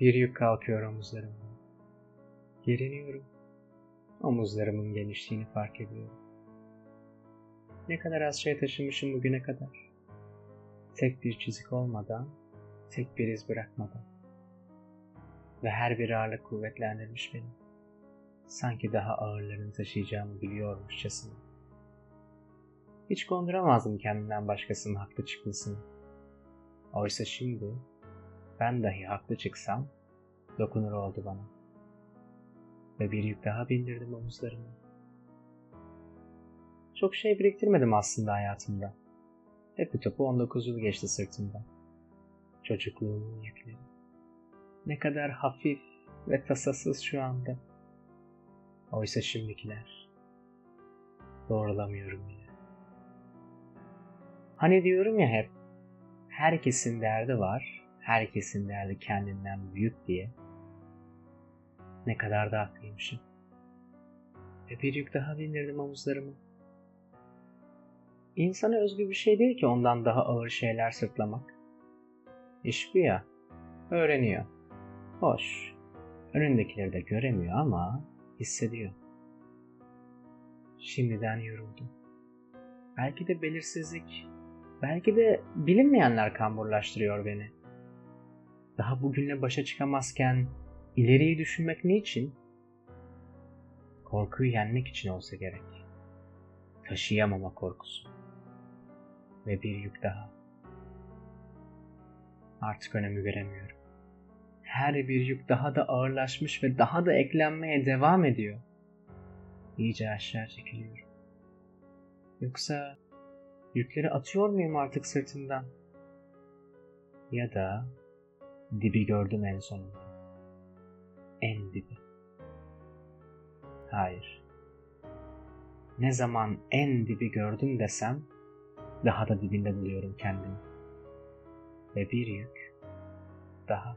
Bir yük kalkıyor omuzlarımdan. Geriniyorum. Omuzlarımın genişliğini fark ediyorum. Ne kadar az şey taşımışım bugüne kadar. Tek bir çizik olmadan, tek bir iz bırakmadan. Ve her bir ağırlık kuvvetlendirmiş beni. Sanki daha ağırlarını taşıyacağımı biliyormuşçasına. Hiç konduramazdım kendimden başkasının haklı çıkmasını. Oysa şimdi ben dahi haklı çıksam dokunur oldu bana. Ve bir yük daha bindirdim omuzlarıma. Çok şey biriktirmedim aslında hayatımda. Hep topu 19 yıl geçti sırtımda. Çocukluğumun yükleri. Ne kadar hafif ve tasasız şu anda. Oysa şimdikiler. Doğrulamıyorum yine. Hani diyorum ya hep, herkesin derdi var, herkesin derdi kendinden büyük diye. Ne kadar da haklıymışım. Ve bir yük daha bindirdim omuzlarıma. İnsana özgü bir şey değil ki ondan daha ağır şeyler sırtlamak. İş bu ya, öğreniyor. Hoş, önündekileri de göremiyor ama hissediyor. Şimdiden yoruldum. Belki de belirsizlik, belki de bilinmeyenler kamburlaştırıyor beni. Daha bugünle başa çıkamazken ileriyi düşünmek niçin? Korkuyu yenmek için olsa gerek. Taşıyamama korkusu. Ve bir yük daha. Artık önemi veremiyorum. Her bir yük daha da ağırlaşmış ve daha da eklenmeye devam ediyor. İyice aşağı çekiliyorum. Yoksa yükleri atıyor muyum artık sırtımdan? Ya da dibi gördüm en sonunda. En dibi. Hayır. Ne zaman en dibi gördüm desem daha da dibinde buluyorum kendimi. Ve bir yük daha.